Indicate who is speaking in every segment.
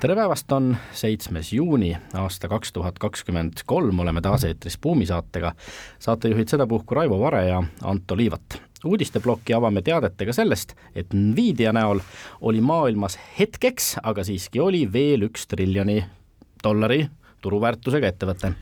Speaker 1: tere päevast, on seitsmes juuni aasta kaks tuhat kakskümmend kolm, oleme taas eetris Buumi saatega. saatejuhid sedapuhku Raivo Vare ja Anto Liivat. uudisteploki avame teadetega sellest, et Nvidia näol oli maailmas hetkeks, aga siiski oli veel üks triljoni dollari turuväärtusega ettevõte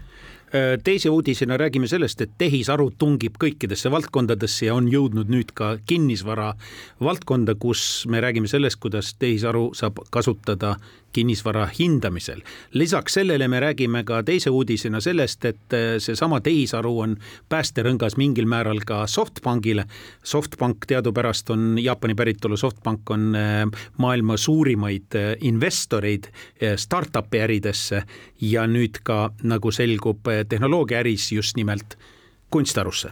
Speaker 2: teise uudisena räägime sellest, et tehisaru tungib kõikidesse valdkondadesse ja on jõudnud nüüd ka kinnisvara valdkonda, kus me räägime sellest, kuidas tehisaru saab kasutada kinnisvara hindamisel. lisaks sellele me räägime ka teise uudisena sellest, et äh, seesama tehisaru on päästerõngas mingil määral ka Softbankile. Softbank teadupärast on Jaapani päritolu, Softbank on äh, maailma suurimaid investoreid startup'i äridesse ja nüüd ka nagu selgub tehnoloogiaäris just nimelt kunstharusse.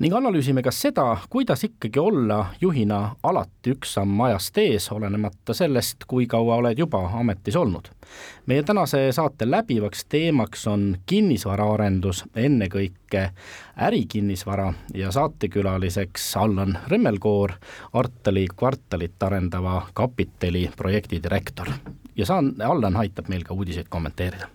Speaker 1: ning analüüsime ka seda, kuidas ikkagi olla juhina alati üks samm ajast ees, olenemata sellest, kui kaua oled juba ametis olnud. meie tänase saate läbivaks teemaks on kinnisvaraarendus, ennekõike ärikinnisvara ja saatekülaliseks Allan Remmelkoor, Artali kvartalit arendava kapitali projektidirektor. ja saan, Allan aitab meil ka uudiseid kommenteerida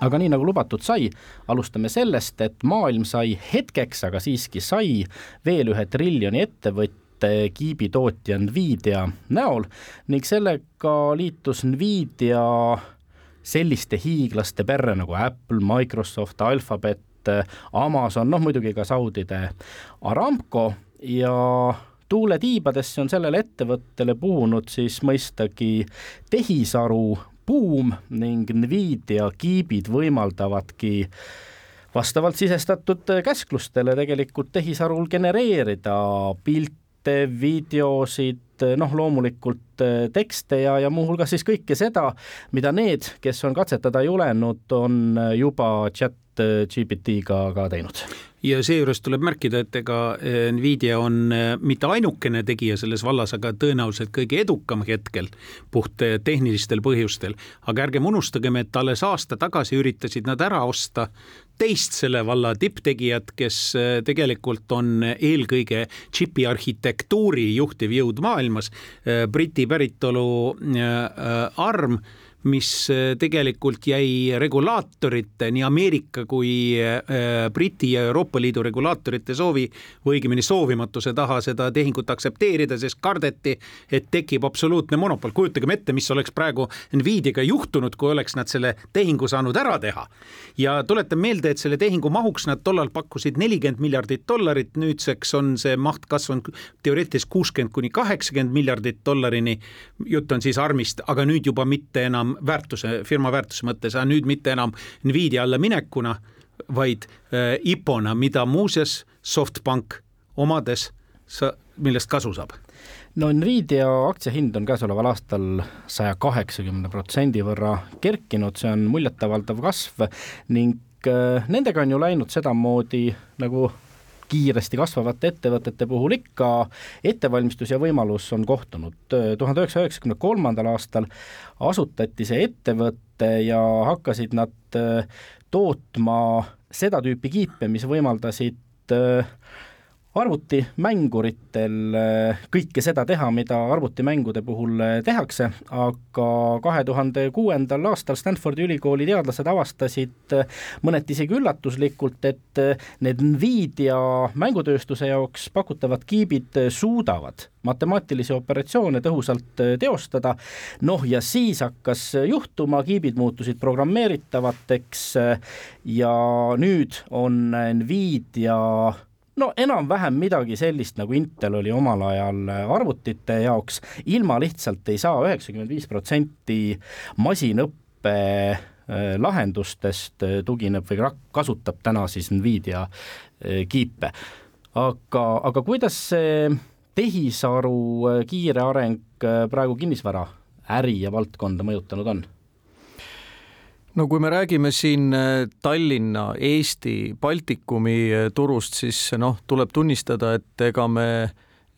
Speaker 1: aga nii nagu lubatud sai, alustame sellest, et maailm sai hetkeks, aga siiski sai veel ühe triljoni ettevõtte kiibitootja Nvidia näol ning sellega liitus Nvidia selliste hiiglaste perre nagu Apple, Microsoft, Alphabet, Amazon, noh muidugi ka Saudide Aramco ja tuuletiibadesse on sellele ettevõttele puhunud siis mõistagi tehisaru buum ning Nvidia kiibid võimaldavadki vastavalt sisestatud käsklustele tegelikult tehisarul genereerida pilte, videosid, noh, loomulikult tekste ja, ja muuhulgas siis kõike seda, mida need, kes on katsetada julenud, on juba chat GPT-ga ka teinud
Speaker 2: ja seejuures tuleb märkida, et ega eh, Nvidia on eh, mitte ainukene tegija selles vallas, aga tõenäoliselt kõige edukam hetkel puht eh, tehnilistel põhjustel. aga ärgem unustagem, et alles aasta tagasi üritasid nad ära osta teist selle valla tipptegijat, kes tegelikult on eelkõige džipi arhitektuuri juhtiv jõud maailmas, Briti päritolu ARM mis äh, tegelikult jäi regulaatorite, nii Ameerika kui äh, Briti ja Euroopa Liidu regulaatorite soovi või õigemini soovimatuse taha seda tehingut aktsepteerida, sest kardeti, et tekib absoluutne monopol. kujutagem ette, mis oleks praegu Nvidiaga juhtunud, kui oleks nad selle tehingu saanud ära teha. ja tuletan meelde, et selle tehingu mahuks nad tollal pakkusid nelikümmend miljardit dollarit, nüüdseks on see maht kasvanud teoreetiliselt kuuskümmend kuni kaheksakümmend miljardit dollarini. jutt on siis ARM-ist, aga nüüd juba mitte enam enam väärtuse, firma väärtuse mõttes, aga nüüd mitte enam Nvidia alla minekuna, vaid äh, IPO-na, mida muuseas Softbank omades, millest kasu saab.
Speaker 1: No Nvidia aktsiahind on käesoleval aastal saja kaheksakümne protsendi võrra kerkinud, see on muljetavaldav kasv ning äh, nendega on ju läinud sedamoodi nagu kiiresti kasvavate ettevõtete puhul ikka ettevalmistus ja võimalus on kohtunud. tuhande üheksasaja üheksakümne kolmandal aastal asutati see ettevõte ja hakkasid nad äh, tootma seda tüüpi kiipe, mis võimaldasid äh, arvutimänguritel kõike seda teha, mida arvutimängude puhul tehakse, aga kahe tuhande kuuendal aastal Stanfordi ülikooli teadlased avastasid mõneti isegi üllatuslikult, et need Nvidia mängutööstuse jaoks pakutavad kiibid suudavad matemaatilisi operatsioone tõhusalt teostada, noh ja siis hakkas juhtuma, kiibid muutusid programmeeritavateks ja nüüd on Nvidia no enam-vähem midagi sellist, nagu Intel oli omal ajal arvutite jaoks, ilma lihtsalt ei saa üheksakümmend viis protsenti masinõppe äh, lahendustest äh, tugineb või kasutab täna siis Nvidia äh, kiipe. aga, aga kuidas see tehisaru kiire areng praegu kinnisvara äri ja valdkonda mõjutanud on?
Speaker 3: No kui me räägime siin Tallinna, Eesti, Baltikumi turust, siis noh, tuleb tunnistada, et ega me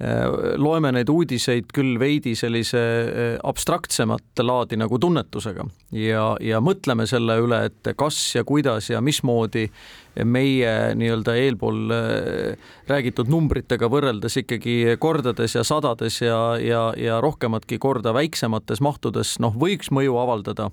Speaker 3: Äh, loeme neid uudiseid küll veidi sellise äh, abstraktsemat laadi nagu tunnetusega. Ja, ja mõtleme selle üle, et kas ja kuidas ja mismoodi meie nii-öelda eelpool äh, räägitud numbritega võrreldes ikkagi kordades ja sadades ja, ja, ja rohkematki korda väiksemates mahtudes noh, võiks mõju avaldada.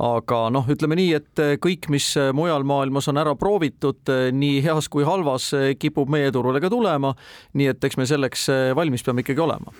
Speaker 3: aga noh, ütleme nii, et kõik, mis mujal maailmas on ära proovitud, nii heas kui halvas, kipub meie turule ka tulema. nii et eks me selleks valmis peame ikkagi olema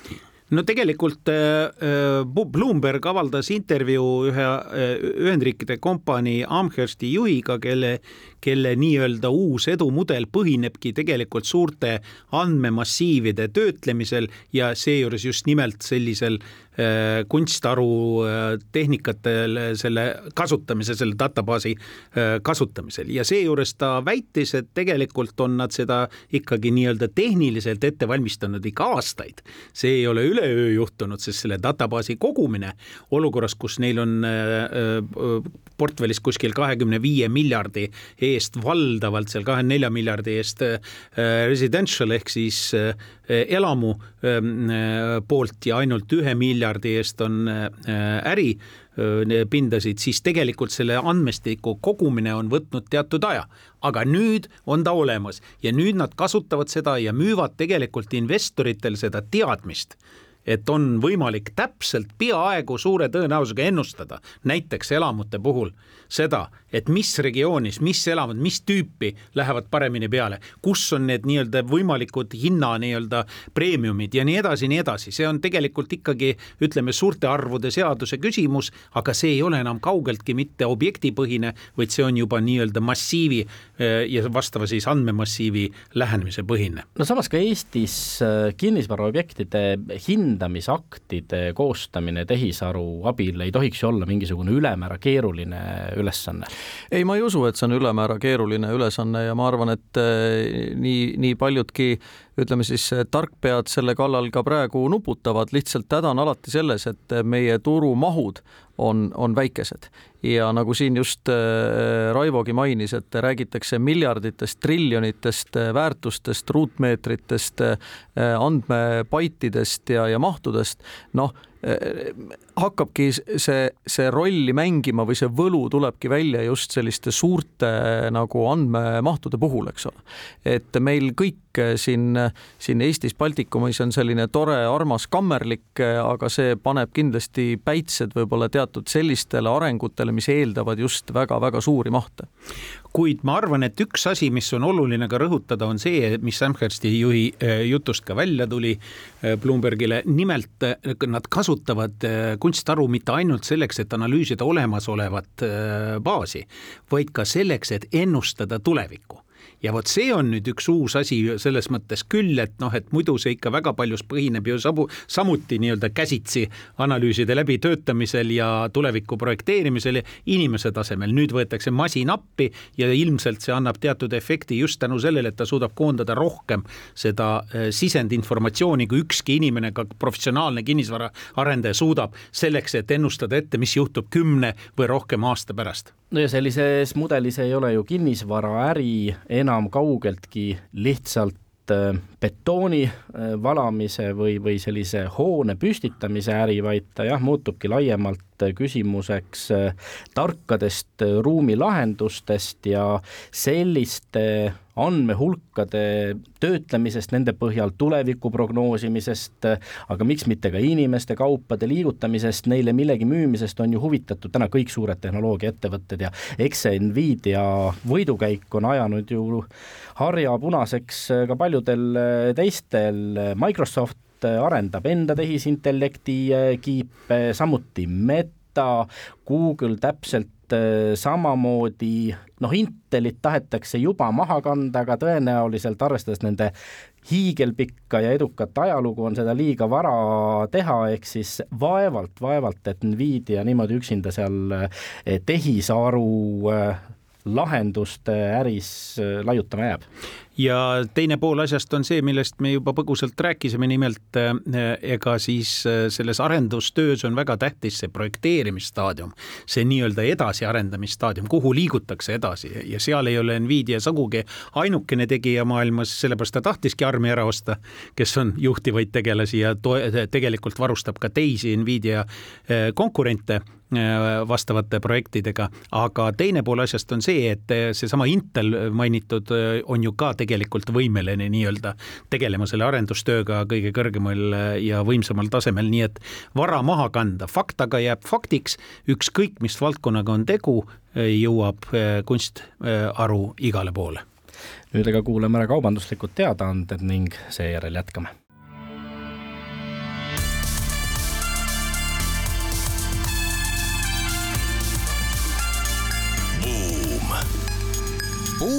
Speaker 2: no tegelikult äh, äh, Bloomberg avaldas intervjuu ühe äh, Ühendriikide kompanii Amhersti juhiga, kelle, kelle nii-öelda uus edumudel põhinebki tegelikult suurte andmemassiivide töötlemisel ja seejuures just nimelt sellisel Äh, kunstaru äh, tehnikatel selle kasutamise, selle databaasi äh, kasutamisel ja seejuures ta väitis, et tegelikult on nad seda ikkagi nii-öelda tehniliselt ette valmistanud ikka aastaid. see ei ole üleöö juhtunud, sest selle databaasi kogumine olukorras, kus neil on portfellis kuskil kahekümne viie miljardi eest, valdavalt seal kahekümne nelja miljardi eest residential ehk siis elamu ähm, poolt ja ainult ühe miljardi eest on äh, äripindasid, äh, siis tegelikult selle andmestiku kogumine on võtnud teatud aja. aga nüüd on ta olemas ja nüüd nad kasutavad seda ja müüvad tegelikult investoritel seda teadmist et on võimalik täpselt peaaegu suure tõenäosusega ennustada, näiteks elamute puhul seda, et mis regioonis, mis elamud, mis tüüpi lähevad paremini peale, kus on need nii-öelda võimalikud hinna nii-öelda preemiumid ja nii edasi, nii edasi, see on tegelikult ikkagi ütleme, suurte arvude seaduse küsimus, aga see ei ole enam kaugeltki mitte objektipõhine, vaid see on juba nii-öelda massiivi eh, ja vastava siis andmemassiivi lähenemise põhine.
Speaker 1: no samas ka Eestis eh, kinnisvaraobjektide hindamisaktide koostamine tehisaru abil ei tohiks ju olla mingisugune ülemäära keeruline ülesanne?
Speaker 3: ei, ma ei usu, et see on ülemäära keeruline ülesanne ja ma arvan, et eh, nii, nii paljudki ütleme siis tarkpead selle kallal ka praegu nuputavad, lihtsalt häda on alati selles, et meie turumahud on, on väikesed. Ja nagu siin just äh, Raivogi mainis, et räägitakse miljarditest, triljonitest väärtustest, ruutmeetritest, andmebaitidest ja, ja mahtudest, noh hakkabki see, see rolli mängima või see võlu tulebki välja just selliste suurte nagu andmemahtude puhul, eks ole. et meil kõik siin, siin Eestis, Baltikumis on selline tore, armas kammerlik, aga see paneb kindlasti päitsed võib-olla teatud sellistele arengutele, mis eeldavad just väga-väga suuri mahte
Speaker 2: kuid ma arvan, et üks asi, mis on oluline ka rõhutada, on see, mis Amhersti juhi äh, jutust ka välja tuli äh, Bloombergile, nimelt äh, nad kasutavad kunstaru mitte ainult selleks, et analüüsida olemasolevat baasi, vaid ka selleks, et ennustada tulevikku ja vot see on nüüd üks uus asi selles mõttes küll, et noh, et muidu see ikka väga paljus põhineb ju samu, samuti nii-öelda käsitsi analüüside läbitöötamisel ja tuleviku projekteerimisel inimese tasemel. nüüd võetakse masin appi ja ilmselt see annab teatud efekti just tänu sellele, et ta suudab koondada rohkem seda äh, sisendinformatsiooni, kui ükski inimene, ka professionaalne kinnisvaraarendaja suudab selleks, et ennustada ette, mis juhtub kümne või rohkem aasta pärast
Speaker 1: no ja sellises mudelis ei ole ju kinnisvaraäri enam kaugeltki lihtsalt äh, betooni äh, valamise või, või sellise hoone püstitamise äri, vaid ta jah, muutubki laiemalt küsimuseks äh, tarkadest ruumilahendustest ja selliste andmehulkade töötlemisest, nende põhjal tuleviku prognoosimisest, aga miks mitte ka inimeste, kaupade liigutamisest, neile millegi müümisest on ju huvitatud täna kõik suured tehnoloogiaettevõtted ja eks see Nvidia võidukäik on ajanud ju harja punaseks ka paljudel teistel, Microsoft arendab enda tehisintellekti kiipe, samuti Meta, Google täpselt samamoodi noh, Intelit tahetakse juba maha kanda, aga tõenäoliselt arvestades nende hiigelpikka ja edukat ajalugu, on seda liiga vara teha, ehk siis vaevalt, vaevalt, et Nvidia niimoodi üksinda seal äh, tehisaru äh, lahenduste äris laiutama jääb
Speaker 2: ja teine pool asjast on see, millest me juba põgusalt rääkisime, nimelt äh, ega siis äh, selles arendustöös on väga tähtis see projekteerimisstaadium, see nii-öelda edasiarendamisstaadium, kuhu liigutakse edasi. Ja seal ei ole Nvidia sugugi ainukene tegija maailmas, sellepärast ta tahtiski armi ära osta, kes on juhtivaid tegelasi ja tegelikult varustab ka teisi Nvidia äh, konkurente vastavate projektidega, aga teine pool asjast on see, et seesama Intel mainitud on ju ka tegelikult võimeline nii-öelda tegelema selle arendustööga kõige kõrgemal ja võimsamal tasemel, nii et vara maha kanda, fakt aga jääb faktiks, ükskõik mis valdkonnaga on tegu, jõuab kunstharu igale poole.
Speaker 1: nüüd aga kuulame ära kaubanduslikud teadaanded ning seejärel jätkame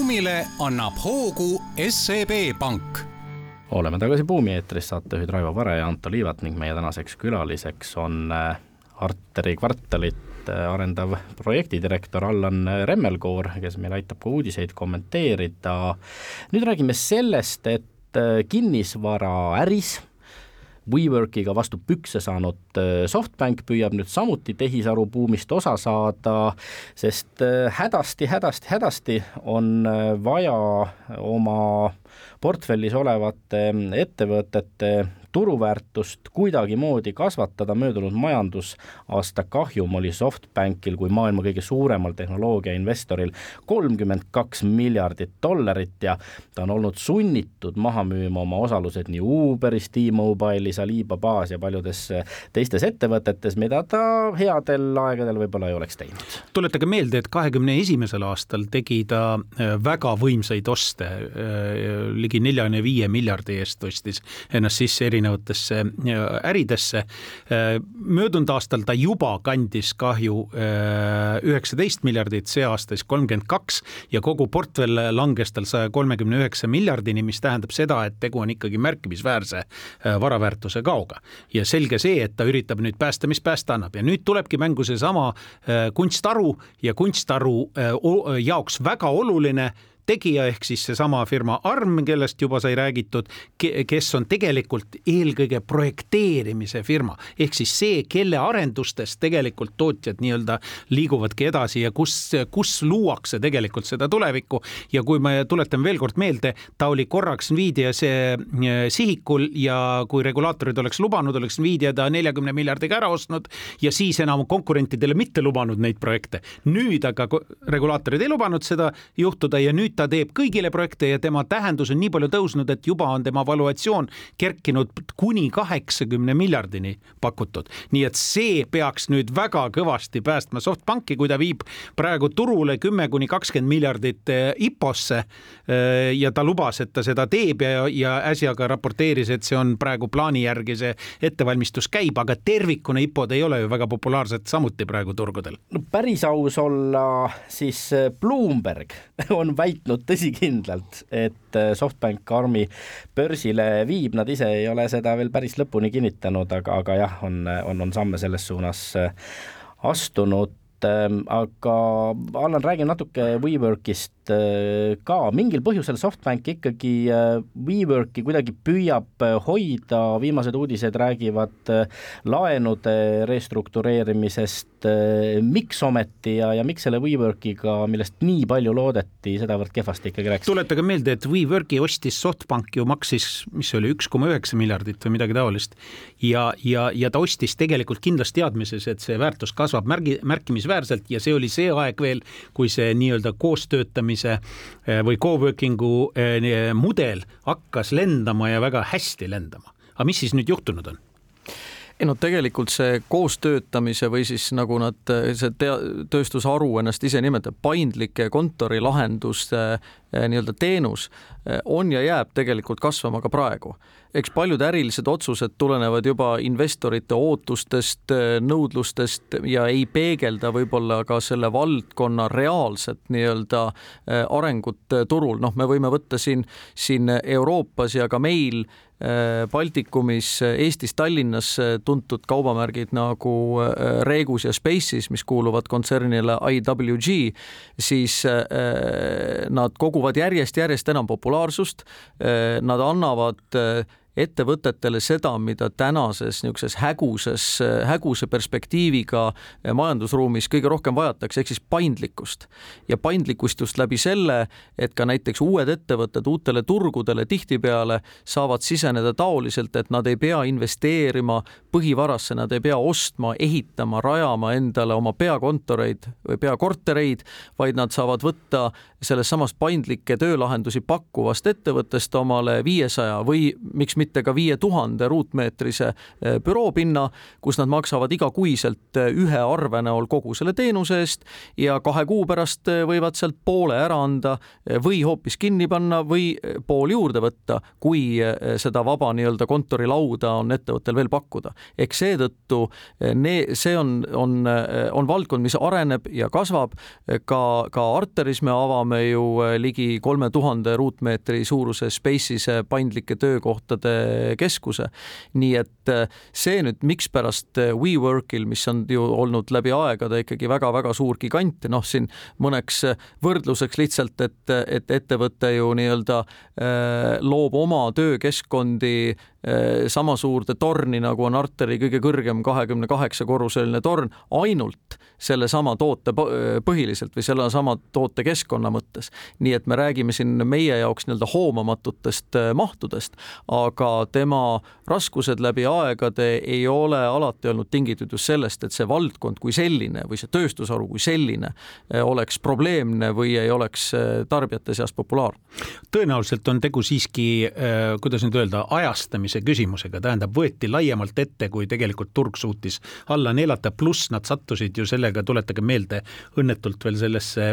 Speaker 4: buumile annab hoogu SEB Pank
Speaker 1: oleme tagasi Buumi eetris, saatejuhid Raivo Vare ja Anto Liivat ning meie tänaseks külaliseks on äh, Arteri kvartalit äh, arendav projektidirektor Allan Remmelkoor, kes meil aitab ka uudiseid kommenteerida. nüüd räägime sellest, et äh, kinnisvaraäris WeWorkiga vastu pükse saanud äh, SoftBank püüab nüüd samuti tehisaru buumist osa saada, sest äh, hädasti, hädasti, hädasti on äh, vaja oma portfellis olevate ettevõtete turuväärtust kuidagimoodi kasvatada, möödunud majandusaasta kahjum oli SoftBankil kui maailma kõige suuremal tehnoloogiainvestoril kolmkümmend kaks miljardit dollarit ja ta on olnud sunnitud maha müüma oma osalused nii Uberis, T-Mobile'is, Alibabas ja paljudes teistes ettevõtetes, mida ta headel aegadel võib-olla ei oleks teinud.
Speaker 2: tuletage meelde, et kahekümne esimesel aastal tegi ta äh, väga võimsaid oste, äh, ligi neljakümne viie miljardi eest ostis ennast sisse eri erinevatesse äh, äridesse. Äh, möödunud aastal ta juba kandis kahju äh, üheksateist miljardit, see aasta siis kolmkümmend kaks ja kogu portfell langes tal saja kolmekümne üheksa miljardini, mis tähendab seda, et tegu on ikkagi märkimisväärse varaväärtuse kaoga. ja selge see, et ta üritab nüüd päästa, mis päästa annab ja nüüd tulebki mängu seesama kunstharu ja kunstharu jaoks väga oluline tegija ehk siis seesama firma Arm, kellest juba sai räägitud, kes on tegelikult eelkõige projekteerimise firma ehk siis see, kelle arendustest tegelikult tootjad nii-öelda liiguvadki edasi ja kus, kus luuakse tegelikult seda tulevikku. ja kui me tuletame veel kord meelde, ta oli korraks Nvidia see eh, sihikul ja kui regulaatorid oleks lubanud, oleks Nvidia ta neljakümne miljardiga ära ostnud ja siis enam konkurentidele mitte lubanud neid projekte. nüüd aga regulaatorid ei lubanud seda juhtuda ja nüüd nüüd ta teeb kõigile projekte ja tema tähendus on nii palju tõusnud, et juba on tema valuatsioon kerkinud kuni kaheksakümne miljardini pakutud. nii et see peaks nüüd väga kõvasti päästma SoftBanki, kui ta viib praegu turule kümme kuni kakskümmend miljardit eh, IPO-sse. Eh, ja ta lubas, et ta seda teeb ja, ja äsja ka raporteeris, et see on praegu plaani järgi see ettevalmistus käib, aga tervikuna IPO-d ei ole ju väga populaarsed samuti praegu turgudel.
Speaker 1: no päris aus olla, siis eh, Bloomberg on väitnud, väitnud tõsikindlalt, et äh, Softbank Armi börsile viib, nad ise ei ole seda veel päris lõpuni kinnitanud, aga, aga jah, on, on, on samme selles suunas äh, astunud. Ähm, aga Allan, räägi natuke WeWorkist Äh, ka mingil põhjusel SoftBank ikkagi äh, WeWorki kuidagi püüab äh, hoida, viimased uudised räägivad laenude restruktureerimisest, miks ometi ja, ja miks selle WeWorkiga, millest nii palju loodeti, sedavõrd kehvasti ikkagi läks?
Speaker 2: tuletage meelde, et WeWorki ostis SoftBank ju maksis, mis see oli, üks koma üheksa miljardit või midagi taolist. ja, ja, ja ta ostis tegelikult kindlas teadmises, et see väärtus kasvab märgi, märkimisväärselt ja see oli see aeg veel, kui see nii-öelda koostöötamise töötamise eh, või co-working'u eh, mudel hakkas lendama ja väga hästi lendama. aga mis siis nüüd juhtunud on?
Speaker 3: ei no tegelikult see koostöötamise või siis nagu nad, see tea-, tööstusharu ennast ise nimetab, paindlike kontorilahenduste nii-öelda teenus on ja jääb tegelikult kasvama ka praegu. eks paljud ärilised otsused tulenevad juba investorite ootustest, nõudlustest ja ei peegelda võib-olla ka selle valdkonna reaalset nii-öelda arengut turul, noh, me võime võtta siin, siin Euroopas ja ka meil Äh, Baltikumis, Eestis, Tallinnas tuntud kaubamärgid nagu äh, Regus ja Spaces, mis kuuluvad kontsernile IWG, siis äh, nad koguvad järjest-järjest enam populaarsust. Nad annavad ettevõtetele seda, mida tänases niisuguses häguses, häguse perspektiiviga majandusruumis kõige rohkem vajatakse, ehk siis paindlikkust. ja paindlikkust just läbi selle, et ka näiteks uued ettevõtted uutele turgudele tihtipeale saavad siseneda taoliselt, et nad ei pea investeerima põhivarasse, nad ei pea ostma, ehitama, rajama endale oma peakontoreid või peakortereid, vaid nad saavad võtta sellest samast paindlikke töölahendusi pakkuvast ettevõttest omale viiesaja või miks mitte ka viie tuhande ruutmeetrise eh, büroopinna, kus nad maksavad igakuiselt eh, ühe arve näol kogu selle teenuse eest ja kahe kuu pärast eh, võivad sealt poole ära anda või hoopis kinni panna või pool juurde võtta, kui seda vaba nii-öelda kontorilauda on ettevõttel veel pakkuda. ehk seetõttu see on, on, on valdkond, mis areneb ja kasvab. ka, ka Arteris me avame ju ligi kolme tuhande ruutmeetri suuruse Space'ise paindlike töökohtade keskuse. nii et äh, see nüüd, mikspärast äh, WeWorkil, mis on ju olnud läbi aegade ikkagi väga-väga suur gigant, noh siin mõneks äh, võrdluseks lihtsalt, et, et ettevõte ju nii-öelda loob oma töökeskkondi sama suurde torni, nagu on Arteri kõige kõrgem kahekümne kaheksa korruseline torn, ainult sellesama toote põhiliselt või sellesama tootekeskkonna mõttes. Nii et me räägime siin meie jaoks nii-öelda hoomamatutest mahtudest, aga tema raskused läbi aegade ei ole alati olnud tingitud just sellest, et see valdkond kui selline või see tööstusharu kui selline eh, oleks probleemne või ei oleks eh, tarbijate seas populaarne.
Speaker 2: tõenäoliselt on tegu siiski, kuidas nüüd öelda, ajastamise küsimusega, tähendab, võeti laiemalt ette, kui tegelikult turg suutis alla neelata, pluss nad sattusid ju sellega, tuletage meelde, õnnetult veel sellesse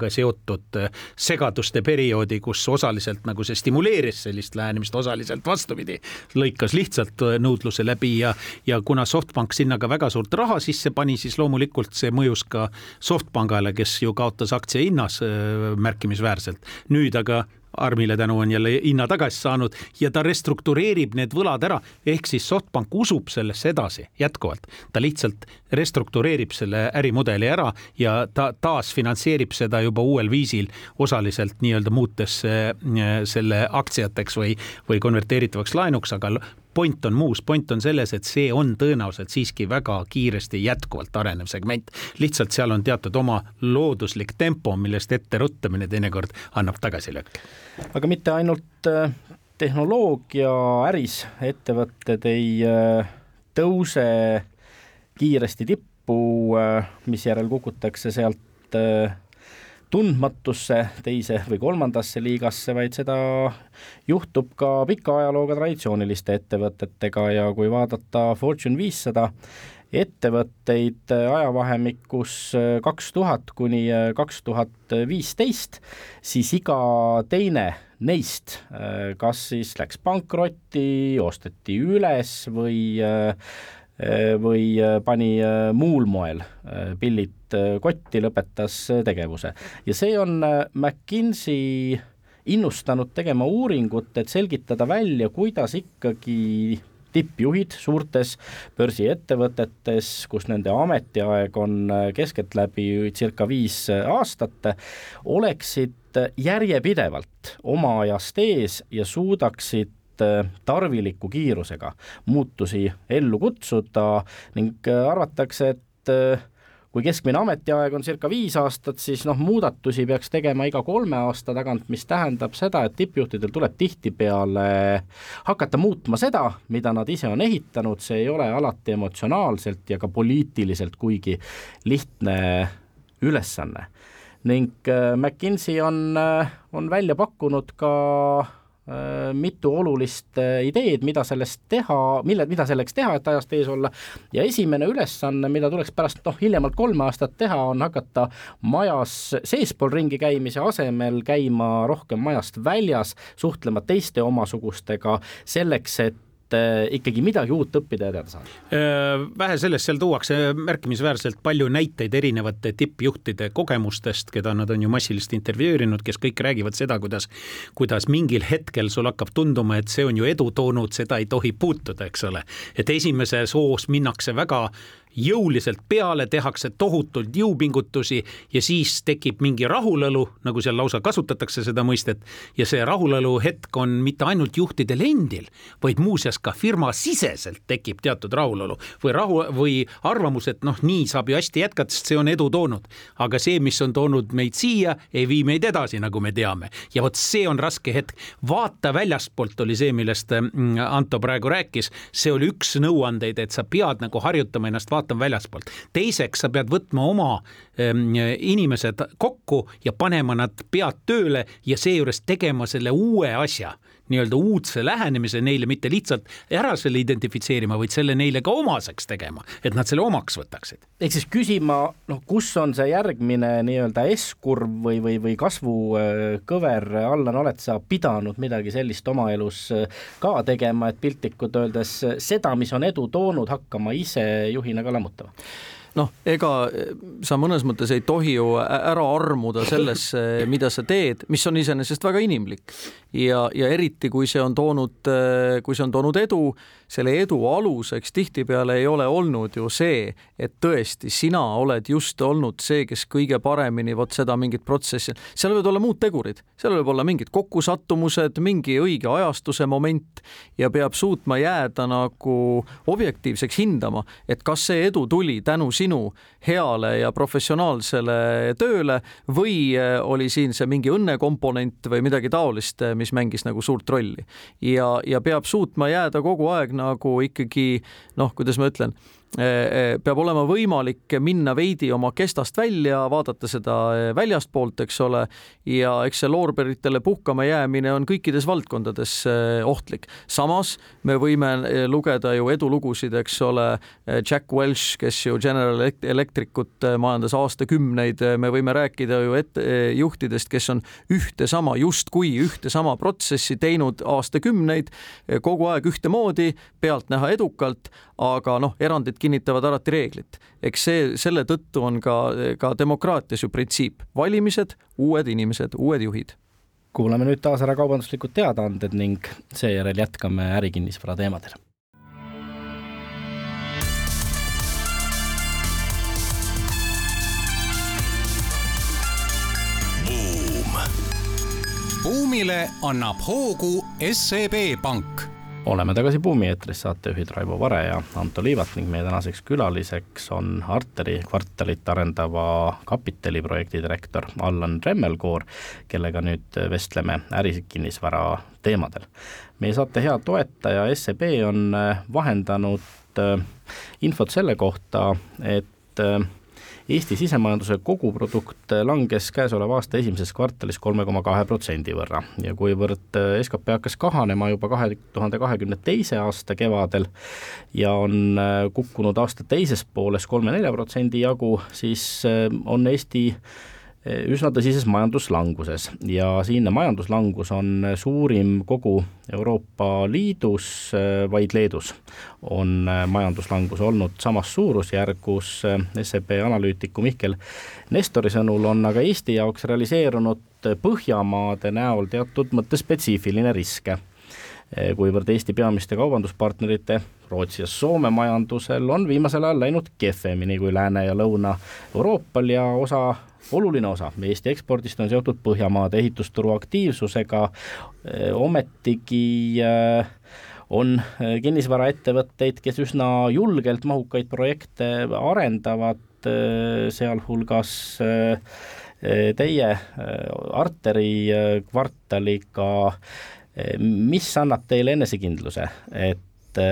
Speaker 2: pandeemiaga seotud segaduste perioodi, kus osaliselt nagu see stimuleeris sellist lähenemist, osaliselt vastupidi, lõikas lihtsalt äh, nõudluse läbi ja, ja kuna SoftBank sinna ka väga suurt raha sisse pani, siis loomulikult see mõjus ka SoftBankale, kes ju kaotas aktsia hinnas äh, märkimisväärselt. nüüd aga Armile tänu on jälle hinna tagasi saanud ja ta restruktureerib need võlad ära, ehk siis Softbank usub sellesse edasi jätkuvalt. ta lihtsalt restruktureerib selle ärimudeli ära ja ta taasfinantseerib seda juba uuel viisil, osaliselt nii-öelda muutes äh, selle aktsiateks või, või konverteeritavaks laenuks, aga point on muus, point on selles, et see on tõenäoliselt siiski väga kiiresti jätkuvalt arenev segment. lihtsalt seal on teatud oma looduslik tempo, millest ette ruttamine teinekord annab tagasilööke.
Speaker 1: aga mitte ainult äh, tehnoloogia äris ettevõtted ei äh, tõuse kiiresti tippu, äh, misjärel kukutakse sealt tundmatusse teise või kolmandasse liigasse, vaid seda juhtub ka pika ajalooga traditsiooniliste ettevõtetega ja kui vaadata Fortune viissada ettevõtteid ajavahemikus kaks tuhat kuni kaks tuhat viisteist, siis iga teine neist kas siis läks pankrotti, osteti üles või või pani muul moel pillid kotti, lõpetas tegevuse. ja see on äh, McKinsey innustanud tegema uuringut, et selgitada välja, kuidas ikkagi tippjuhid suurtes börsiettevõtetes, kus nende ametiaeg on äh, keskeltläbi circa viis äh, aastat, oleksid järjepidevalt oma ajast ees ja suudaksid tarviliku kiirusega muutusi ellu kutsuda ning arvatakse, et kui keskmine ametiaeg on circa viis aastat, siis noh, muudatusi peaks tegema iga kolme aasta tagant, mis tähendab seda, et tippjuhtidel tuleb tihtipeale hakata muutma seda, mida nad ise on ehitanud, see ei ole alati emotsionaalselt ja ka poliitiliselt kuigi lihtne ülesanne. ning äh, McKinsey on, äh, on välja pakkunud ka mitu olulist ideed, mida sellest teha, mille, mida selleks teha, et ajast ees olla, ja esimene ülesanne, mida tuleks pärast noh, hiljemalt kolme aastat teha, on hakata majas seespool ringi käimise asemel käima rohkem majast väljas, suhtlema teiste omasugustega, selleks, et et äh, ikkagi midagi uut õppida ja teada saada?
Speaker 2: Äh, vähe sellest, seal tuuakse märkimisväärselt palju näiteid erinevate tippjuhtide kogemustest, keda nad on ju massiliselt intervjueerinud, kes kõik räägivad seda, kuidas, kuidas mingil hetkel sul hakkab tunduma, et see on ju edu toonud, seda ei tohi puutuda, eks ole. et esimeses hoos minnakse väga jõuliselt peale, tehakse tohutult jõupingutusi ja siis tekib mingi rahulolu, nagu seal lausa kasutatakse seda mõistet. ja see rahulolu hetk on mitte ainult juhtidel endil, vaid muuseas ka firmasiseselt tekib teatud rahulolu või rahu või arvamus, et noh, nii saab ju hästi jätkata, sest see on edu toonud. aga see, mis on toonud meid siia, ei vii meid edasi, nagu me teame. ja vot see on raske hetk. vaata väljastpoolt oli see, millest mm, Anto praegu rääkis, see oli üks nõuandeid, et sa pead nagu harjutama ennast vaatama vaatan väljaspoolt. teiseks, sa pead võtma oma ähm, inimesed kokku ja panema nad pead tööle ja seejuures tegema selle uue asja nii-öelda uudse lähenemise neile, mitte lihtsalt ära selle identifitseerima, vaid selle neile ka omaseks tegema, et nad selle omaks võtaksid.
Speaker 1: ehk siis küsima, noh, kus on see järgmine nii-öelda S-kurv või, või, või kasvukõver, Allan, oled sa pidanud midagi sellist oma elus äh, ka tegema, et piltlikult öeldes seda, mis on edu toonud, hakkama ise juhina ka lammutama?
Speaker 3: Noh, ega eh, sa mõnes mõttes ei tohi ju ära armuda sellesse, mida sa teed, mis on iseenesest väga inimlik. Ja, ja eriti kui see on toonud, eh, kui see on toonud edu, selle edu aluseks tihtipeale ei ole olnud ju see, et tõesti sina oled just olnud see, kes kõige paremini vot seda mingit protsessi, seal võivad olla muud tegurid, seal võib olla mingid kokkusattumused, mingi õige ajastuse moment ja peab suutma jääda nagu objektiivseks hindama, et kas see edu tuli tänu sinu heale ja professionaalsele tööle või eh, oli siin see mingi õnnekomponent või midagi taolist, eh, mis mängis nagu suurt rolli. ja, ja peab suutma jääda kogu aeg nagu ikkagi noh, kuidas ma ütlen peab olema võimalik minna veidi oma kestast välja, vaadata seda eh, väljastpoolt, eks ole, ja eks see loorberitele puhkama jäämine on kõikides valdkondades ohtlik. samas me võime lugeda ju edulugusid, eks ole, Jack Welch, kes ju General Electricut majandas aastakümneid, me võime rääkida ju ette, juhtidest, kes on ühte sama, justkui ühte sama protsessi teinud aastakümneid, kogu aeg ühtemoodi, pealtnäha edukalt, aga noh, erandid kinnitavad alati reeglit. eks see, selle tõttu on ka, ka demokraatias ju printsiip, valimised, uued inimesed, uued juhid.
Speaker 1: kuulame nüüd taas ära kaubanduslikud teadaanded ning seejärel jätkame ärikinnisvara teemadel
Speaker 4: buumile annab hoogu SEB Pank
Speaker 1: oleme tagasi Buumi eetris, saatejuhid Raivo Vare ja Anto Liivat ning meie tänaseks külaliseks on Arteri kvartalit arendava kapitaliprojekti direktor Allan Remmelkoor, kellega nüüd vestleme ärikinnisvara teemadel. meie saate hea toetaja SEB on vahendanud äh, infot selle kohta, et äh, Eesti sisemajanduse koguprodukt langes käesoleva aasta esimeses kvartalis kolme koma kahe protsendi võrra. Ja kuivõrd äh, skp hakkas kahanema juba kahe tuhande kahekümne teise aasta kevadel ja on äh, kukkunud aasta teises pooles kolme-nelja protsendi jagu, siis äh, on Eesti üsna tõsises majanduslanguses ja siinne majanduslangus on suurim kogu Euroopa Liidus, vaid Leedus on majanduslangus olnud samas suurusjärgus. SEB analüütiku Mihkel Nestori sõnul on aga Eesti jaoks realiseerunud Põhjamaade näol teatud mõttes spetsiifiline risk kuivõrd Eesti peamiste kaubanduspartnerite Rootsi ja Soome majandusel on viimasel ajal läinud kehvemini kui Lääne- ja Lõuna-Euroopal ja osa oluline osa Eesti ekspordist on seotud Põhjamaade ehitusturu aktiivsusega, ometigi on kinnisvaraettevõtteid, kes üsna julgelt mahukaid projekte arendavad, sealhulgas teie Arteri kvartaliga, mis annab teile enesekindluse, et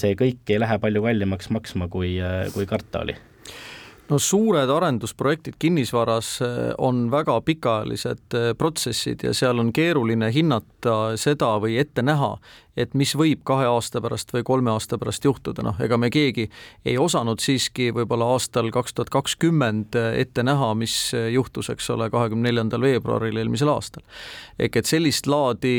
Speaker 1: see kõik ei lähe palju kallimaks maksma, kui, kui karta oli?
Speaker 3: No suured arendusprojektid kinnisvaras eh, on väga pikaajalised eh, protsessid ja seal on keeruline hinnata seda või ette näha, et mis võib kahe aasta pärast või kolme aasta pärast juhtuda, noh, ega me keegi ei osanud siiski võib-olla aastal kaks tuhat kakskümmend eh, ette näha, mis juhtus, eks ole, kahekümne neljandal veebruaril eelmisel aastal. ehk et sellist laadi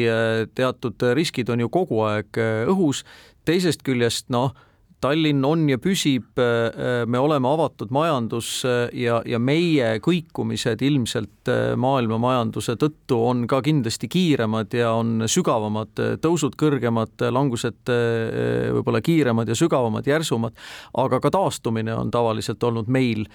Speaker 3: teatud riskid on ju kogu aeg õhus, teisest küljest noh, Tallinn on ja püsib, äh, me oleme avatud majandus äh, ja, ja meie kõikumised ilmselt äh, maailma majanduse tõttu on ka kindlasti kiiremad ja on sügavamad, tõusud kõrgemad, langused võib-olla kiiremad ja sügavamad, järsumad, aga ka taastumine on tavaliselt olnud meil,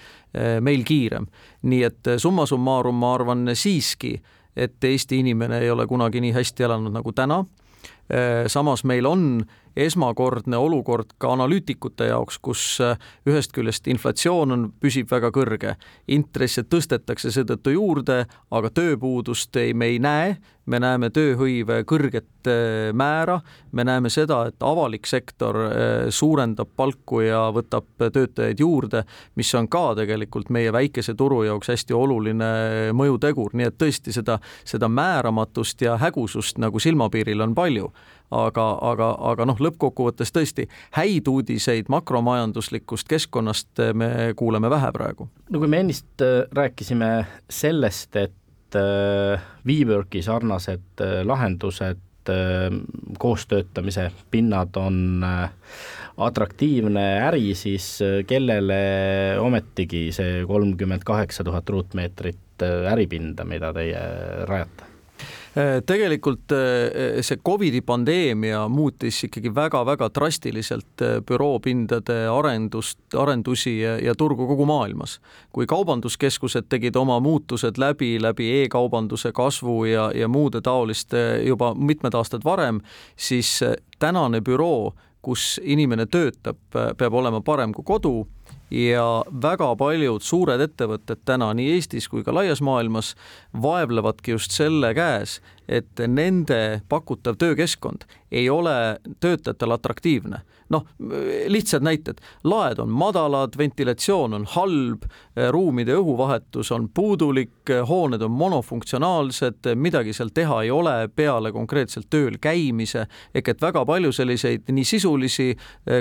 Speaker 3: meil kiirem. nii et summa summarum ma arvan siiski, et Eesti inimene ei ole kunagi nii hästi elanud nagu täna samas meil on esmakordne olukord ka analüütikute jaoks, kus äh, ühest küljest inflatsioon on, püsib väga kõrge, intresse tõstetakse seetõttu juurde, aga tööpuudust ei, me ei näe, me näeme tööhõive kõrget äh, määra, me näeme seda, et avalik sektor äh, suurendab palku ja võtab töötajaid juurde, mis on ka tegelikult meie väikese turu jaoks hästi oluline mõjutegur, nii et tõesti seda, seda määramatust ja hägusust nagu silmapiiril on palju aga, aga, aga noh, lõppkokkuvõttes tõesti häid uudiseid makromajanduslikust keskkonnast me kuuleme vähe praegu.
Speaker 1: no kui me ennist äh, rääkisime sellest, et äh, WeWorki sarnased lahendused koostöötamise pinnad on atraktiivne äri, siis kellele ometigi see kolmkümmend kaheksa tuhat ruutmeetrit äripinda, mida teie rajate?
Speaker 3: Äh, tegelikult äh, see Covidi pandeemia muutis ikkagi väga-väga drastiliselt äh, büroopindade arendust, arendusi ja, ja turgu kogu maailmas. kui kaubanduskeskused tegid oma muutused läbi, läbi e-kaubanduse kasvu ja, ja muude taoliste juba mitmed aastad varem, siis tänane büroo, kus inimene töötab, peab olema parem kui kodu ja väga paljud suured ettevõtted täna nii Eestis kui ka laias maailmas vaevlevadki just selle käes, et nende pakutav töökeskkond ei ole töötajatele atraktiivne. noh, lihtsad näited, laed on madalad, ventilatsioon on halb, ruumide õhuvahetus on puudulik, hooned on monofunktsionaalsed, midagi seal teha ei ole peale konkreetselt tööl käimise, ehk et väga palju selliseid nii sisulisi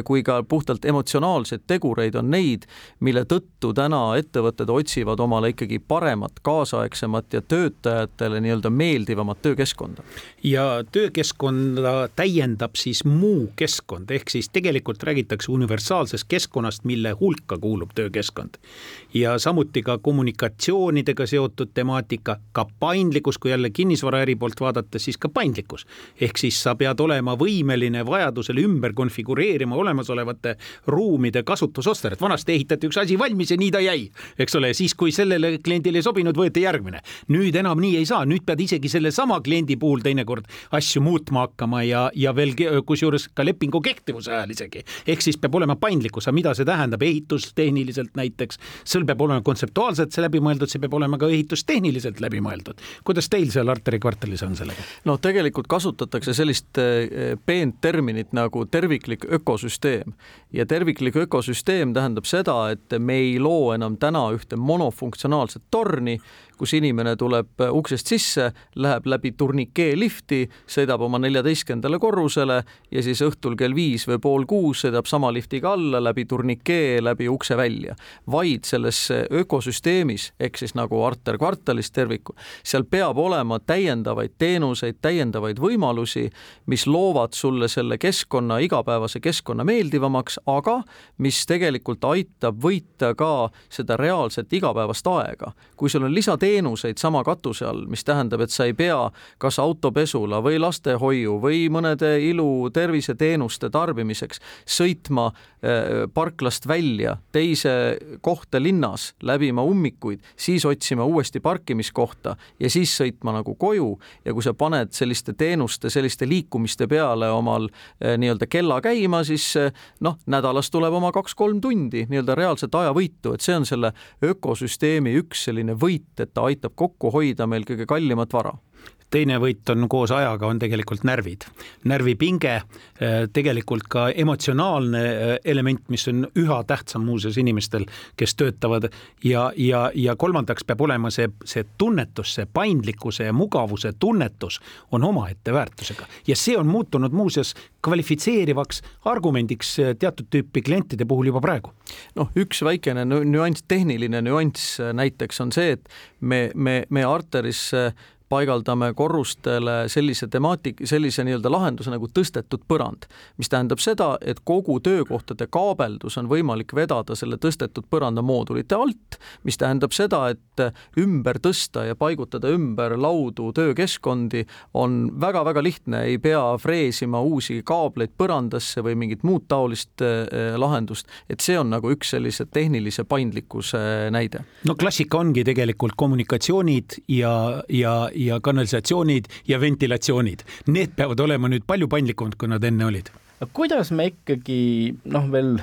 Speaker 3: kui ka puhtalt emotsionaalseid tegureid on neid, mille tõttu täna ettevõtted otsivad omale ikkagi paremat, kaasaegsemat ja töötajatele nii-öelda meeldivamat töökeskkonda.
Speaker 2: ja töökeskkonda täiendab siis muu keskkond, ehk siis tegelikult räägitakse universaalsest keskkonnast, mille hulka kuulub töökeskkond. ja samuti ka kommunikatsioonidega seotud temaatika, ka paindlikkus, kui jälle kinnisvaraäri poolt vaadata, siis ka paindlikkus. ehk siis sa pead olema võimeline vajadusel ümber konfigureerima olemasolevate ruumide kasutusosteret, vanasti ehitati üks asi valmis ja nii ta jäi, eks ole, siis kui sellele kliendile ei sobinud, võeti järgmine. nüüd enam nii ei saa, nüüd pead isegi sellesama kliendi puhul teinekord asju muutma hakkama ja, ja veel kusjuures ka lepingu kehtivuse ajal isegi. ehk siis peab olema paindlikkus, mida see tähendab ehitustehniliselt näiteks, seal peab olema kontseptuaalselt see läbi mõeldud, see peab olema ka ehitustehniliselt läbi mõeldud. kuidas teil seal Arteri kvartalis on sellega?
Speaker 3: no tegelikult kasutatakse sellist eh, peent terminit nagu terviklik ökosüsteem ja terviklik ökosüsteem tähendab seda, et me ei loo enam täna ühte monofunktsionaalset torni, kus inimene tuleb uksest sisse, läheb läbi turnikee lifti, sõidab oma neljateistkümnendale korrusele ja siis õhtul kell viis või pool kuus sõidab sama liftiga alla läbi turnikee, läbi ukse välja. vaid selles ökosüsteemis ehk siis nagu Arter kvartalis tervikul, seal peab olema täiendavaid teenuseid, täiendavaid võimalusi, mis loovad sulle selle keskkonna, igapäevase keskkonna meeldivamaks, aga mis tegelikult aitab võita ka seda reaalset igapäevast aega. kui sul on lisateenused, teenuseid sama katuse all, mis tähendab, et sa ei pea kas autopesula või lastehoiu või mõnede ilu terviseteenuste tarbimiseks sõitma äh, parklast välja teise kohta linnas, läbima ummikuid, siis otsima uuesti parkimiskohta ja siis sõitma nagu koju. Ja kui sa paned selliste teenuste, selliste liikumiste peale omal äh, nii-öelda kella käima, siis äh, noh, nädalas tuleb oma kaks-kolm tundi nii-öelda reaalset ajavõitu, et see on selle ökosüsteemi üks selline võit, et ta aitab kokku hoida meil kõige kallimat vara
Speaker 2: teine võit on koos ajaga, on tegelikult närvid. närvipinge, äh, tegelikult ka emotsionaalne äh, element, mis on üha tähtsam muuseas inimestel, kes töötavad ja, ja, ja kolmandaks peab olema see, see tunnetus, see paindlikkuse ja mugavuse tunnetus on omaette väärtusega ja see on muutunud muuseas kvalifitseerivaks argumendiks äh, teatud tüüpi klientide puhul juba praegu.
Speaker 3: noh, üks väikene nüanss, tehniline nüanss näiteks on see, et me, me, me arteris paigaldame korrustele sellise temaatik, sellise nii-öelda lahenduse nagu tõstetud põrand, mis tähendab seda, et kogu töökohtade kaabeldus on võimalik vedada selle tõstetud põranda moodulite alt, mis tähendab seda, et ümber tõsta ja paigutada ümber laudu töökeskkondi on väga-väga lihtne, ei pea freesima uusi kaableid põrandasse või mingit muud taolist eh, lahendust, et see on nagu üks sellise tehnilise paindlikkuse näide.
Speaker 2: no klassika ongi tegelikult kommunikatsioonid ja, ja ja kanalisatsioonid ja ventilatsioonid, need peavad olema nüüd palju paindlikumad, kui nad enne olid.
Speaker 1: kuidas me ikkagi noh, veel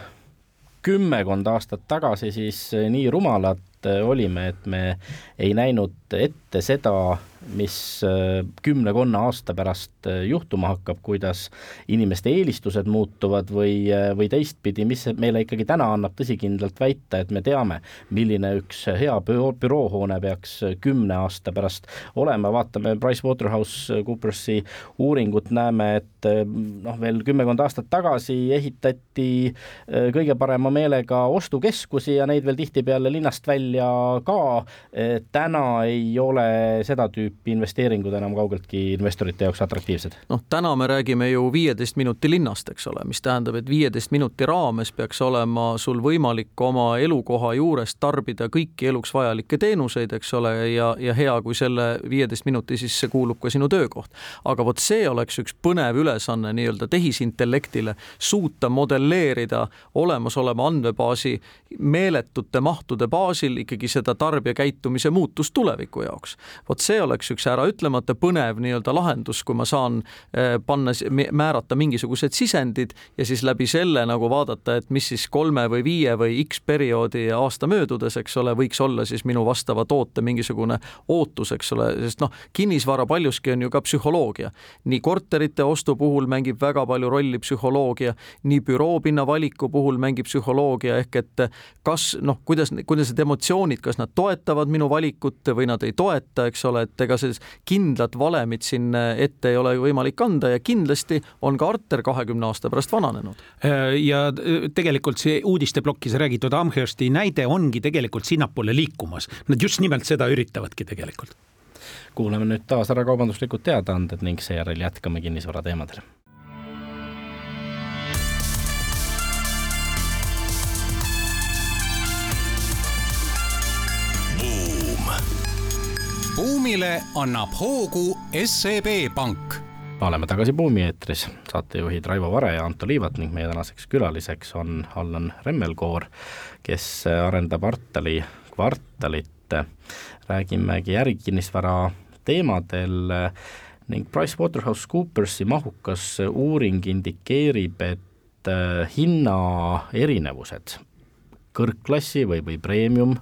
Speaker 1: kümmekond aastat tagasi siis nii rumalad olime, et me ei näinud ette seda, mis äh, kümne-konna aasta pärast äh, juhtuma hakkab, kuidas inimeste eelistused muutuvad või, äh, või teistpidi, mis meile ikkagi täna annab tõsikindlalt väita, et me teame, milline üks hea büroo, büroohoone peaks kümne aasta pärast olema, vaatame PricewaterhouseCoopersi uuringut, näeme, et noh, veel kümmekond aastat tagasi ehitati kõige parema meelega ostukeskusi ja neid veel tihtipeale linnast välja ka, täna ei ole seda tüüpi tüüpi investeeringud enam kaugeltki investorite jaoks atraktiivsed?
Speaker 3: noh, täna me räägime ju viieteist minuti linnast, eks ole, mis tähendab, et viieteist minuti raames peaks olema sul võimalik oma elukoha juures tarbida kõiki eluks vajalikke teenuseid, eks ole, ja, ja hea, kui selle viieteist minuti sisse kuulub ka sinu töökoht. aga vot see oleks üks põnev ülesanne nii-öelda tehisintellektile, suuta modelleerida olemasoleva andmebaasi meeletute mahtude baasil ikkagi seda tarbija käitumise muutust tuleviku jaoks. vot see oleks oleks üks äraütlemata põnev nii-öelda lahendus, kui ma saan eh, panna, määrata mingisugused sisendid ja siis läbi selle nagu vaadata, et mis siis kolme või viie või X perioodi aasta möödudes, eks ole, võiks olla siis minu vastava toote mingisugune ootus, eks ole, sest noh, kinnisvara paljuski on ju ka psühholoogia. nii korterite ostu puhul mängib väga palju rolli psühholoogia, nii büroopinna valiku puhul mängib psühholoogia ehk et kas noh, kuidas, kuidas need emotsioonid, kas nad toetavad minu valikut või nad ei toeta, eks ole, et ega selles kindlat valemit siin ette ei ole võimalik anda ja kindlasti on ka Arter kahekümne aasta pärast vananenud.
Speaker 2: ja tegelikult see uudisteplokis räägitud Amhersti näide ongi tegelikult sinnapoole liikumas, nad just nimelt seda üritavadki tegelikult.
Speaker 1: kuulame nüüd taas ära kaubanduslikud teadaanded ning seejärel jätkame kinnisvara teemadel
Speaker 4: buumile annab hoogu SEB Pank.
Speaker 1: oleme tagasi Buumi eetris, saatejuhid Raivo Vare ja Anto Liivat ning meie tänaseks külaliseks on Allan Remmelkoor, kes arendab Artali kvartalit. räägimegi ärikinnisvara teemadel ning PricewaterhouseCoopersi mahukas uuring indikeerib, et hinnaerinevused kõrgklassi või, või premium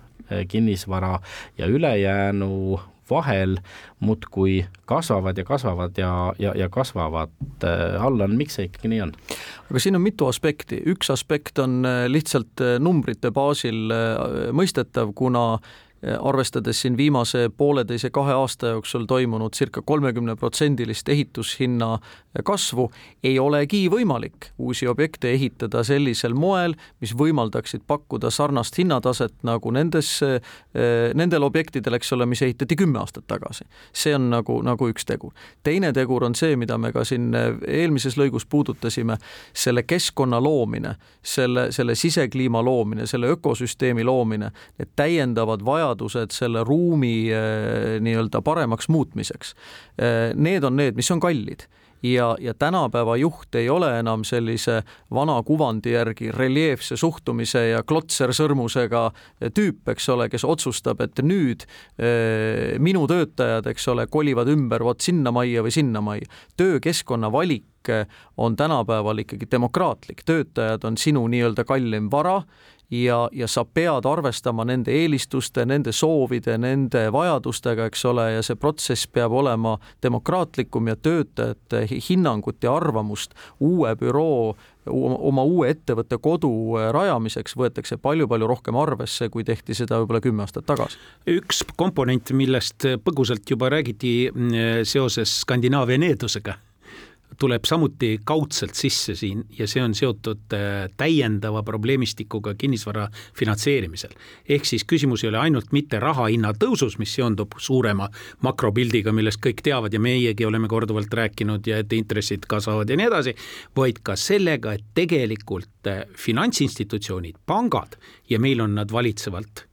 Speaker 1: kinnisvara ja ülejäänu vahel muudkui kasvavad ja kasvavad ja, ja, ja kasvavad. Äh, Allan, miks see ikkagi nii on?
Speaker 3: aga siin on mitu aspekti, üks aspekt on äh, lihtsalt äh, numbrite baasil mõistetav, kuna arvestades siin viimase pooleteise-kahe aasta jooksul toimunud circa kolmekümneprotsendilist ehitushinna kasvu, ei olegi võimalik uusi objekte ehitada sellisel moel, mis võimaldaksid pakkuda sarnast hinnataset nagu nendes, nendel objektidel, eks ole, mis ehitati kümme aastat tagasi. see on nagu, nagu üks tegur. teine tegur on see, mida me ka siin eelmises lõigus puudutasime, selle keskkonna loomine, selle, selle sisekliima loomine, selle ökosüsteemi loomine, need täiendavad vajadused selle ruumi eh, nii-öelda paremaks muutmiseks. Eh, need on need, mis on kallid ja, ja tänapäeva juht ei ole enam sellise vana kuvandi järgi reljeefse suhtumise ja klotsersõrmusega tüüp, eks ole, kes otsustab, et nüüd eh, minu töötajad, eks ole, kolivad ümber vot sinna majja või sinna majja. töökeskkonna valik on tänapäeval ikkagi demokraatlik, töötajad on sinu nii-öelda kallim vara ja, ja sa pead arvestama nende eelistuste, nende soovide, nende vajadustega, eks ole, ja see protsess peab olema demokraatlikum ja töötajate hinnangut ja arvamust uue büroo oma uue ettevõtte kodu rajamiseks võetakse palju-palju rohkem arvesse, kui tehti seda võib-olla kümme aastat tagasi.
Speaker 2: üks komponent, millest põgusalt juba räägiti mm, seoses Skandinaavia needusega tuleb samuti kaudselt sisse siin ja see on seotud äh, täiendava probleemistikuga kinnisvara finantseerimisel. ehk siis küsimus ei ole ainult mitte raha hinna tõusus, mis seondub suurema makropildiga, millest kõik teavad ja meiegi oleme korduvalt rääkinud ja et intressid kasvavad ja nii edasi, vaid ka sellega, et tegelikult äh, finantsinstitutsioonid, pangad ja meil on nad valitsevalt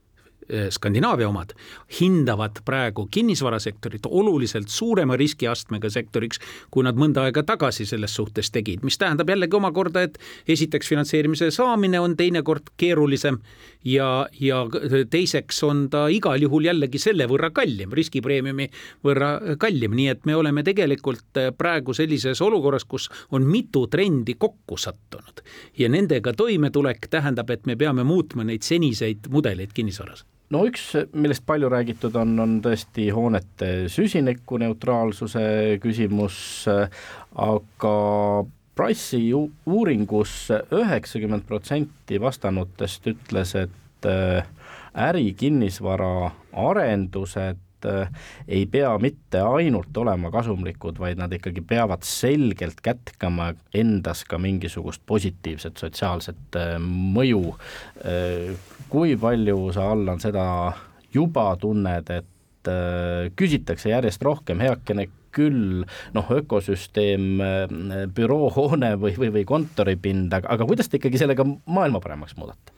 Speaker 2: Skandinaavia omad, hindavad praegu kinnisvarasektorit oluliselt suurema riskiastmega sektoriks, kui nad mõnda aega tagasi selles suhtes tegid, mis tähendab jällegi omakorda, et esiteks finantseerimise saamine on teinekord keerulisem ja, ja teiseks on ta igal juhul jällegi selle võrra kallim, riskipreemiumi võrra kallim, nii et me oleme tegelikult eh, praegu sellises olukorras, kus on mitu trendi kokku sattunud ja nendega toimetulek tähendab, et me peame muutma neid seniseid mudeleid kinnisvaras
Speaker 1: no üks, millest palju räägitud on, on tõesti hoonete süsinikuneutraalsuse küsimus, aga Price'i uuringus üheksakümmend protsenti vastanutest ütles, et äh, ärikinnisvara arendused äh, ei pea mitte ainult olema kasumlikud, vaid nad ikkagi peavad selgelt kätkama endas ka mingisugust positiivset sotsiaalset äh, mõju kui palju sa, Allan, seda juba tunned, et äh, küsitakse järjest rohkem, heakene küll noh, ökosüsteem, äh, büroohoone või, või, või kontoripind, aga, aga kuidas te ikkagi sellega maailma paremaks muudate?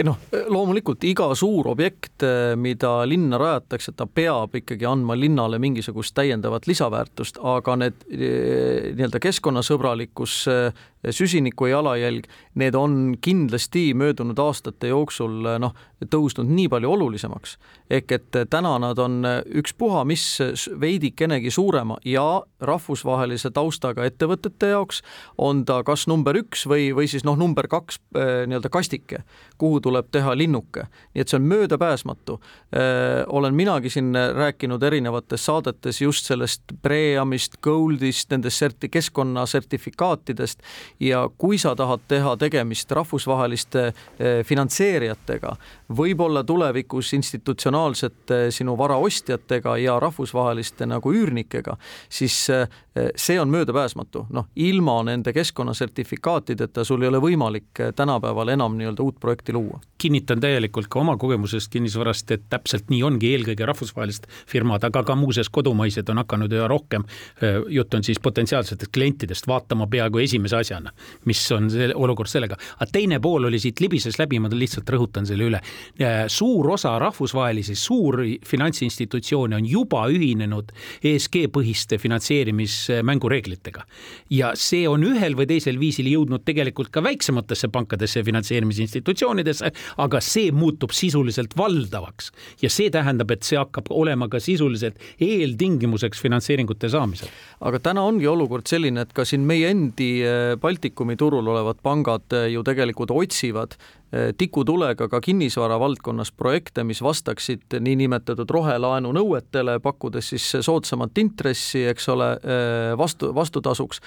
Speaker 3: Noh, loomulikult iga suur objekt, eh, mida linna rajatakse, ta peab ikkagi andma linnale mingisugust täiendavat lisaväärtust, aga need eh, nii-öelda keskkonnasõbralikkus, eh, süsiniku jalajälg, need on kindlasti möödunud aastate jooksul noh, tõusnud nii palju olulisemaks. ehk et täna nad on ükspuha, mis veidikenegi suurema ja rahvusvahelise taustaga ettevõtete jaoks on ta kas number üks või, või siis noh, number kaks nii-öelda kastike, kuhu tuleb teha linnuke, nii et see on möödapääsmatu. olen minagi siin rääkinud erinevates saadetes just sellest Preamist, Goldist, nendest serti-, keskkonnasertifikaatidest ja kui sa tahad teha tegemist rahvusvaheliste finantseerijatega, võib-olla tulevikus institutsionaalsete sinu vara ostjatega ja rahvusvaheliste nagu üürnikega, siis see on möödapääsmatu, noh, ilma nende keskkonnasertifikaatideta sul ei ole võimalik tänapäeval enam nii-öelda uut projekti luua.
Speaker 2: Kinnitan täielikult ka oma kogemusest kinnisvarast, et täpselt nii ongi, eelkõige rahvusvahelised firmad, aga ka muuseas kodumaised on hakanud üha rohkem, jutt on siis potentsiaalsetest klientidest, vaatama peaaegu esimese asjana, mis on see olukord sellega. aga teine pool oli siit libises läbi, ma lihtsalt rõhutan selle üle. suur osa rahvusvahelisi suuri finantsinstitutsioone on juba ühinenud ESG-põhiste finantseerimismängureeglitega. ja see on ühel või teisel viisil jõudnud tegelikult ka väiksematesse pankadesse finantseerimisinstitutsioonidesse, aga see muutub sisuliselt valdavaks ja see tähendab, et see hakkab olema ka sisuliselt eeltingimuseks finantseeringute saamisel.
Speaker 3: aga täna ongi olukord selline, et ka siin meie endi eh, Baltikumi turul olevad pangad ju tegelikult otsivad tikutulega ka kinnisvara valdkonnas projekte, mis vastaksid niinimetatud rohelaenu nõuetele, pakkudes siis soodsamat intressi, eks ole, vastu, vastutasuks.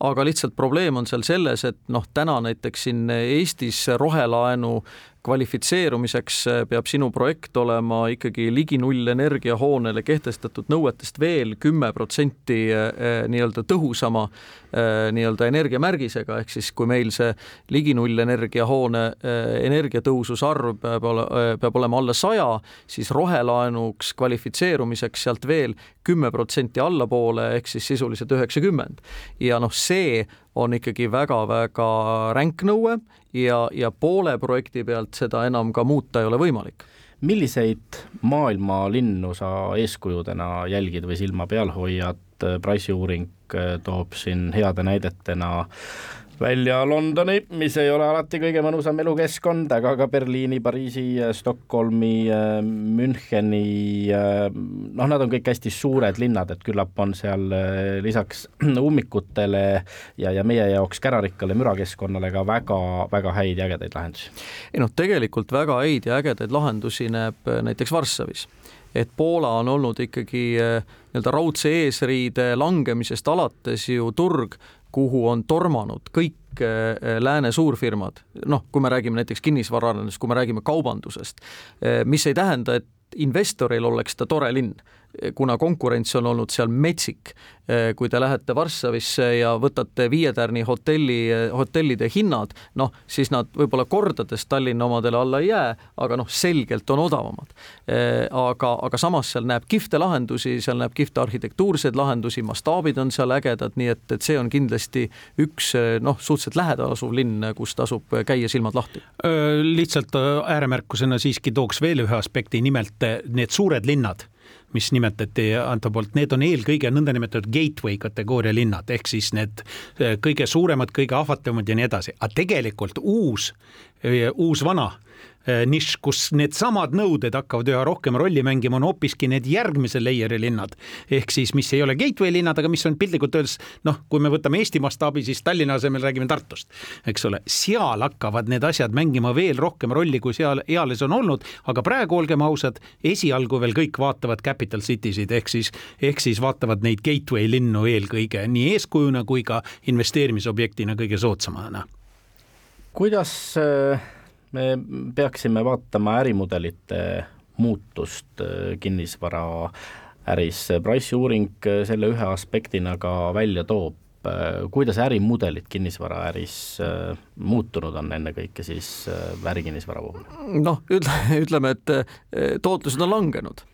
Speaker 3: aga lihtsalt probleem on seal selles, et noh, täna näiteks siin Eestis rohelaenu kvalifitseerumiseks äh, peab sinu projekt olema ikkagi ligi nullenergia hoonele kehtestatud nõuetest veel kümme protsenti äh, äh, nii-öelda tõhusama nii-öelda energiamärgisega, ehk siis kui meil see ligi nullenergia hoone energiatõhususarv peab ole, peab olema alla saja, siis rohelaenuks kvalifitseerumiseks sealt veel kümme protsenti allapoole ehk siis sisuliselt üheksakümmend. ja noh, see on ikkagi väga-väga ränk nõue ja, ja poole projekti pealt seda enam ka muuta ei ole võimalik
Speaker 1: milliseid maailma linnu sa eeskujudena jälgid või silma peal hoiad, Price'i uuring äh, toob siin heade näidetena välja Londoni, mis ei ole alati kõige mõnusam elukeskkond, aga ka Berliini, Pariisi, Stockholmi, Müncheni, noh, nad on kõik hästi suured linnad, et küllap on seal lisaks ummikutele ja, ja meie jaoks kärarikkale mürakeskkonnale ka väga-väga häid ja ägedaid lahendusi.
Speaker 3: ei noh, tegelikult väga häid ja ägedaid lahendusi näeb näiteks Varssavis et Poola on olnud ikkagi nii-öelda raudse eesriide langemisest alates ju turg, kuhu on tormanud kõik äh, lääne suurfirmad, noh, kui me räägime näiteks kinnisvaraarendusest, kui me räägime kaubandusest, äh, mis ei tähenda, et investoril oleks ta tore linn kuna konkurents on olnud seal metsik. Eh, kui te lähete Varssavisse ja võtate Viie Tärni hotelli, hotellide hinnad, noh, siis nad võib-olla kordades Tallinna omadele alla ei jää, aga noh, selgelt on odavamad. Eh, aga, aga samas seal näeb kihvte lahendusi, seal näeb kihvte arhitektuurseid lahendusi, mastaabid on seal ägedad, nii et, et see on kindlasti üks noh, suhteliselt lähedal asuv linn, kus tasub käia silmad lahti.
Speaker 2: lihtsalt ääremärkusena siiski tooks veel ühe aspekti, nimelt need suured linnad mis nimetati Anto poolt, need on eelkõige nõndanimetatud gateway kategooria linnad, ehk siis need eh, kõige suuremad, kõige ahvatlevamad ja nii edasi, aga tegelikult uus, eh, uus vana nišš, kus needsamad nõuded hakkavad üha rohkem rolli mängima, on hoopiski need järgmise layer'i linnad. ehk siis, mis ei ole gateway linnad, aga mis on piltlikult öeldes noh, kui me võtame Eesti mastaabi, siis Tallinna asemel räägime Tartust, eks ole, seal hakkavad need asjad mängima veel rohkem rolli, kui seal eales on olnud, aga praegu olgem ausad, esialgu veel kõik vaatavad capital city sid ehk siis, ehk siis vaatavad neid gateway linnu eelkõige nii eeskujuna kui ka investeerimisobjektina kõige soodsamana.
Speaker 1: kuidas äh me peaksime vaatama ärimudelite muutust äh, kinnisvara äris, Price'i uuring äh, selle ühe aspektina ka välja toob, äh, kuidas ärimudelid kinnisvaraäris muutunud on ennekõike siis ärikinnisvara puhul?
Speaker 3: noh, ütle, ütleme, et tootlused on langenud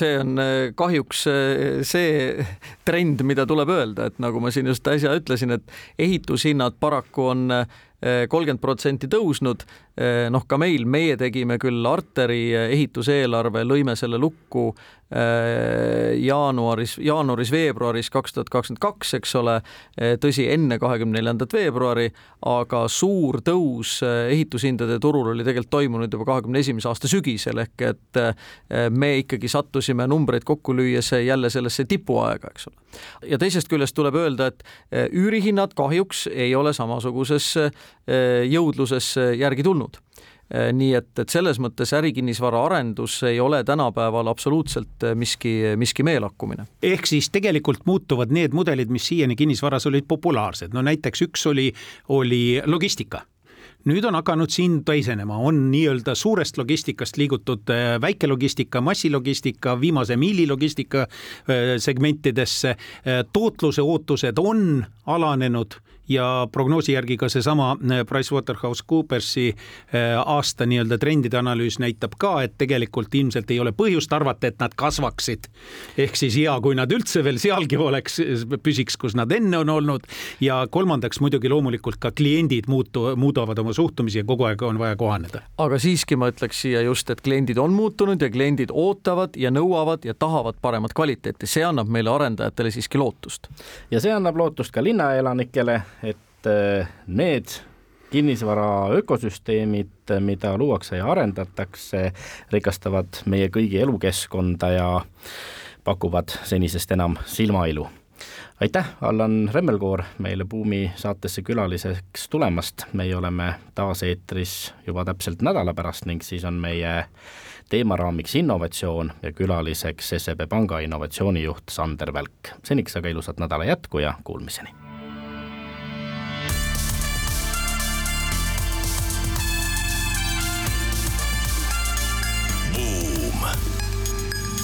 Speaker 3: see on kahjuks see trend, mida tuleb öelda, et nagu ma siin just äsja ütlesin, et ehitushinnad paraku on kolmkümmend protsenti tõusnud. noh, ka meil, meie tegime küll Arteri ehituseelarve, lõime selle lukku Äh, jaanuaris, jaanuaris-veebruaris kaks tuhat kakskümmend kaks, eks ole, äh, tõsi, enne kahekümne neljandat veebruari, aga suur tõus äh, ehitushindade turul oli tegelikult toimunud juba kahekümne esimese aasta sügisel, ehk et me ikkagi sattusime numbreid kokku lüües jälle sellesse tipuaega, eks ole. ja teisest küljest tuleb öelda, et üürihinnad kahjuks ei ole samasuguses jõudluses järgi tulnud Äh, nii et, et selles mõttes ärikinnisvara arendus ei ole tänapäeval absoluutselt äh, miski, miski meelakkumine.
Speaker 2: ehk siis tegelikult muutuvad need mudelid, mis siiani kinnisvaras olid populaarsed, no näiteks üks oli, oli logistika nüüd on hakanud siin teisenema, on nii-öelda suurest logistikast liigutud äh, väikelogistika, massilogistika, viimase miili logistika segmentidesse. tootluse ootused on alanenud ja prognoosi järgi ka seesama äh, PricewaterhouseCoopersi äh, aasta nii-öelda trendide analüüs näitab ka, et tegelikult ilmselt ei ole põhjust arvata, et nad kasvaksid. ehk siis hea, kui nad üldse veel sealgi oleks, püsiks, kus nad enne on olnud ja kolmandaks muidugi loomulikult ka kliendid muutu, muudavad oma suhtumisi ja kogu aeg on vaja kohaneda.
Speaker 3: aga siiski ma ütleks siia just, et kliendid on muutunud ja kliendid ootavad ja nõuavad ja tahavad paremat kvaliteeti, see annab meile arendajatele siiski lootust.
Speaker 1: ja see annab lootust ka linnaelanikele et äh, need kinnisvara ökosüsteemid, mida luuakse ja arendatakse, rikastavad meie kõigi elukeskkonda ja pakuvad senisest enam silmailu. aitäh, Allan Remmelkoor, meile Buumi saatesse külaliseks tulemast, meie oleme taas eetris juba täpselt nädala pärast ning siis on meie teemaraamiks innovatsioon ja külaliseks SEB Panga innovatsioonijuht Sander Välk. seniks aga ilusat nädala jätku ja kuulmiseni!